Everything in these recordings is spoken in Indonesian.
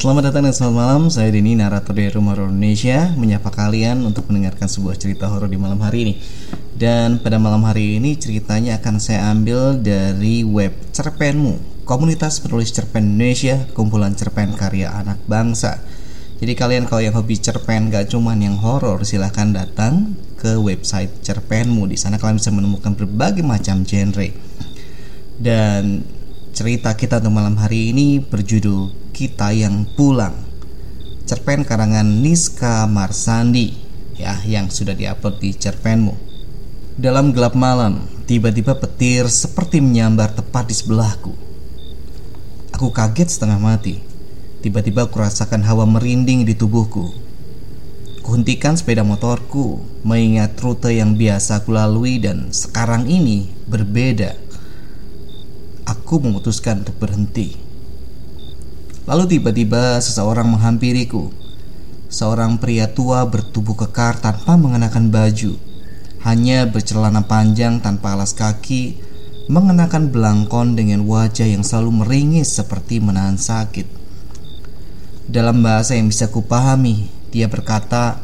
Selamat datang dan selamat malam, saya Denny, narator dari Rumah Horor Indonesia Menyapa kalian untuk mendengarkan sebuah cerita horor di malam hari ini. Dan pada malam hari ini ceritanya akan saya ambil dari web Cerpenmu Komunitas penulis cerpen Indonesia, kumpulan cerpen karya anak bangsa. Jadi kalian kalau yang hobi cerpen gak cuman yang horor silahkan datang ke website Cerpenmu. Di sana kalian bisa menemukan berbagai macam genre. Dan cerita kita untuk malam hari ini berjudul kita yang pulang. Cerpen karangan Niska Marsandi ya yang sudah diupload di cerpenmu. Dalam gelap malam, tiba-tiba petir seperti menyambar tepat di sebelahku. Aku kaget setengah mati. Tiba-tiba kurasakan hawa merinding di tubuhku. Kuhentikan sepeda motorku, mengingat rute yang biasa aku lalui dan sekarang ini berbeda. Aku memutuskan untuk berhenti. Lalu tiba-tiba seseorang menghampiriku. Seorang pria tua bertubuh kekar tanpa mengenakan baju, hanya bercelana panjang tanpa alas kaki, mengenakan belangkon dengan wajah yang selalu meringis seperti menahan sakit. Dalam bahasa yang bisa kupahami, dia berkata,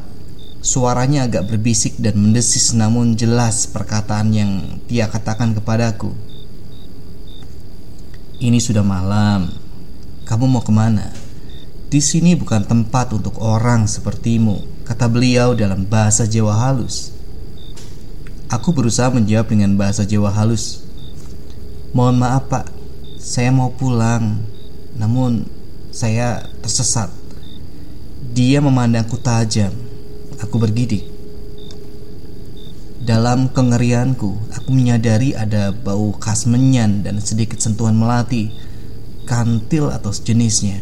suaranya agak berbisik dan mendesis namun jelas perkataan yang dia katakan kepadaku. Ini sudah malam, kamu mau ke mana? Di sini bukan tempat untuk orang sepertimu, kata beliau dalam bahasa Jawa halus. Aku berusaha menjawab dengan bahasa Jawa halus. Mohon maaf pak, saya mau pulang, namun saya tersesat. Dia memandangku tajam. Aku bergidik. Dalam kengerianku, aku menyadari ada bau khas menyan dan sedikit sentuhan melati kantil atau sejenisnya.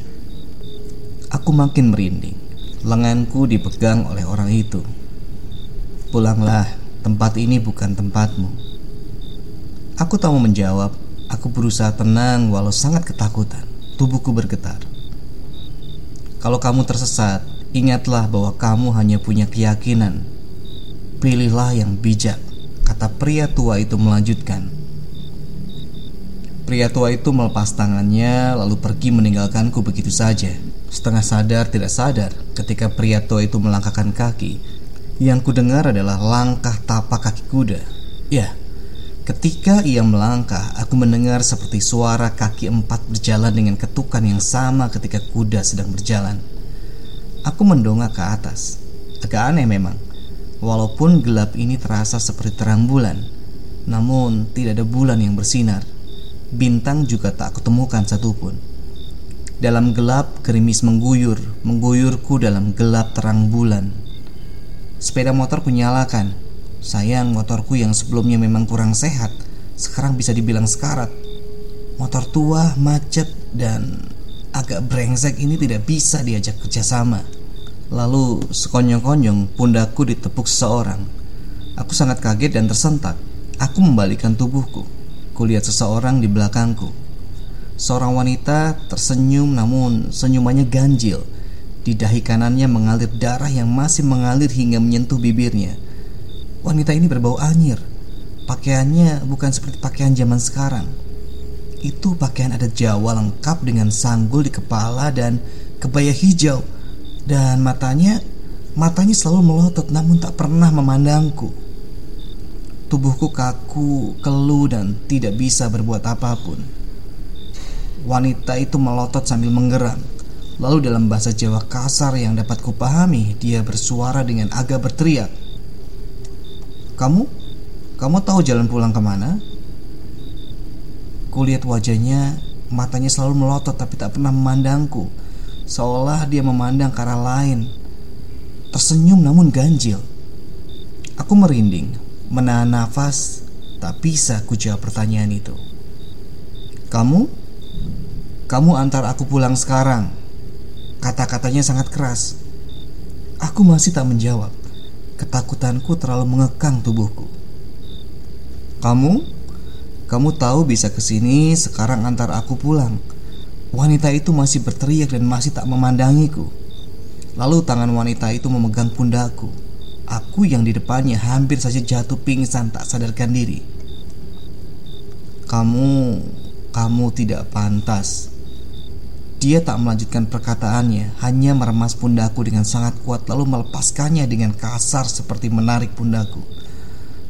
Aku makin merinding. Lenganku dipegang oleh orang itu. Pulanglah, tempat ini bukan tempatmu. Aku tak mau menjawab. Aku berusaha tenang walau sangat ketakutan. Tubuhku bergetar. Kalau kamu tersesat, ingatlah bahwa kamu hanya punya keyakinan. Pilihlah yang bijak, kata pria tua itu melanjutkan. Pria tua itu melepas tangannya lalu pergi meninggalkanku begitu saja. Setengah sadar tidak sadar ketika pria tua itu melangkahkan kaki. Yang kudengar adalah langkah tapak kaki kuda. Ya, ketika ia melangkah, aku mendengar seperti suara kaki empat berjalan dengan ketukan yang sama ketika kuda sedang berjalan. Aku mendongak ke atas. Agak aneh memang. Walaupun gelap ini terasa seperti terang bulan, namun tidak ada bulan yang bersinar bintang juga tak kutemukan satupun. Dalam gelap, gerimis mengguyur, mengguyurku dalam gelap terang bulan. Sepeda motor kunyalakan. Sayang motorku yang sebelumnya memang kurang sehat, sekarang bisa dibilang sekarat. Motor tua, macet, dan agak brengsek ini tidak bisa diajak kerjasama. Lalu sekonyong-konyong pundakku ditepuk seseorang. Aku sangat kaget dan tersentak. Aku membalikkan tubuhku. Kulihat seseorang di belakangku. Seorang wanita tersenyum namun senyumannya ganjil. Di dahi kanannya mengalir darah yang masih mengalir hingga menyentuh bibirnya. Wanita ini berbau anyir. Pakaiannya bukan seperti pakaian zaman sekarang. Itu pakaian adat Jawa lengkap dengan sanggul di kepala dan kebaya hijau. Dan matanya, matanya selalu melotot namun tak pernah memandangku. Tubuhku kaku, keluh, dan tidak bisa berbuat apa pun. Wanita itu melotot sambil menggeram, Lalu dalam bahasa Jawa kasar yang dapat kupahami, dia bersuara dengan agak berteriak. Kamu? Kamu tahu jalan pulang ke mana? Kulihat wajahnya, matanya selalu melotot tapi tak pernah memandangku. Seolah dia memandang ke arah lain. Tersenyum namun ganjil. Aku merinding, menahan nafas, tak bisa ku jawab pertanyaan itu. Kamu? Kamu antar aku pulang sekarang. Kata-katanya sangat keras. Aku masih tak menjawab. Ketakutanku terlalu mengekang tubuhku. Kamu? Kamu tahu bisa ke sini sekarang antar aku pulang. Wanita itu masih berteriak dan masih tak memandangiku. Lalu tangan wanita itu memegang pundakku. Aku yang di depannya hampir saja jatuh pingsan tak sadarkan diri. Kamu, kamu tidak pantas. Dia tak melanjutkan perkataannya, hanya meremas pundakku dengan sangat kuat lalu melepaskannya dengan kasar seperti menarik pundakku.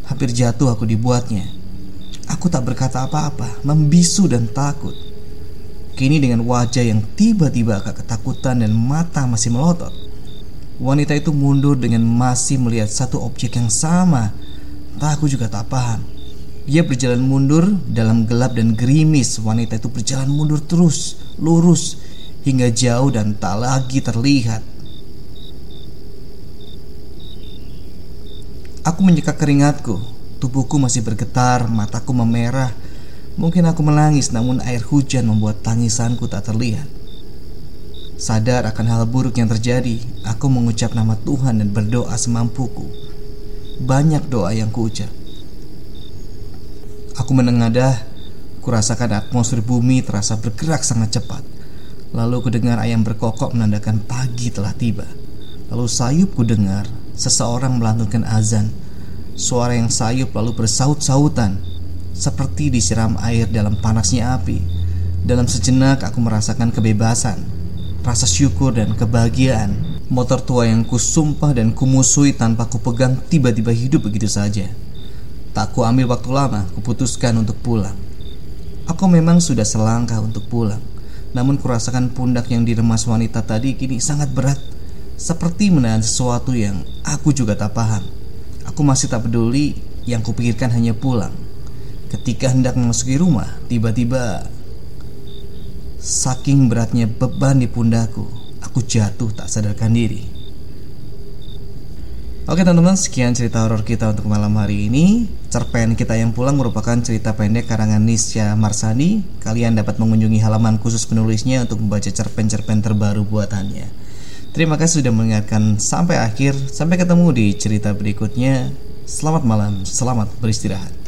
Hampir jatuh aku dibuatnya. Aku tak berkata apa-apa, membisu dan takut. Kini dengan wajah yang tiba-tiba agak ketakutan dan mata masih melotot. Wanita itu mundur dengan masih melihat satu objek yang sama. Tak aku juga tak paham. Dia berjalan mundur dalam gelap dan gerimis. Wanita itu berjalan mundur terus, lurus, hingga jauh dan tak lagi terlihat. Aku menyeka keringatku, tubuhku masih bergetar, mataku memerah. Mungkin aku menangis, namun air hujan membuat tangisanku tak terlihat. Sadar akan hal buruk yang terjadi, aku mengucap nama Tuhan dan berdoa semampuku. Banyak doa yang kuucap. Aku menengadah, kurasakan atmosfer bumi terasa bergerak sangat cepat. Lalu kudengar ayam berkokok menandakan pagi telah tiba. Lalu sayup kudengar seseorang melantunkan azan. Suara yang sayup lalu bersaut-sautan seperti disiram air dalam panasnya api. Dalam sejenak aku merasakan kebebasan, rasa syukur dan kebahagiaan. Motor tua yang kusumpah dan kumusui tanpa kupegang tiba-tiba hidup begitu saja. Tak ku ambil waktu lama, kuputuskan untuk pulang. Aku memang sudah selangkah untuk pulang namun kurasakan pundak yang diremas wanita tadi kini sangat berat Seperti menahan sesuatu yang aku juga tak paham Aku masih tak peduli yang kupikirkan hanya pulang Ketika hendak memasuki rumah Tiba-tiba Saking beratnya beban di pundakku Aku jatuh tak sadarkan diri Oke teman-teman, sekian cerita horor kita untuk malam hari ini. Cerpen kita yang pulang merupakan cerita pendek karangan Nisya Marsani. Kalian dapat mengunjungi halaman khusus penulisnya untuk membaca cerpen-cerpen terbaru buatannya. Terima kasih sudah mengingatkan sampai akhir. Sampai ketemu di cerita berikutnya. Selamat malam, selamat beristirahat.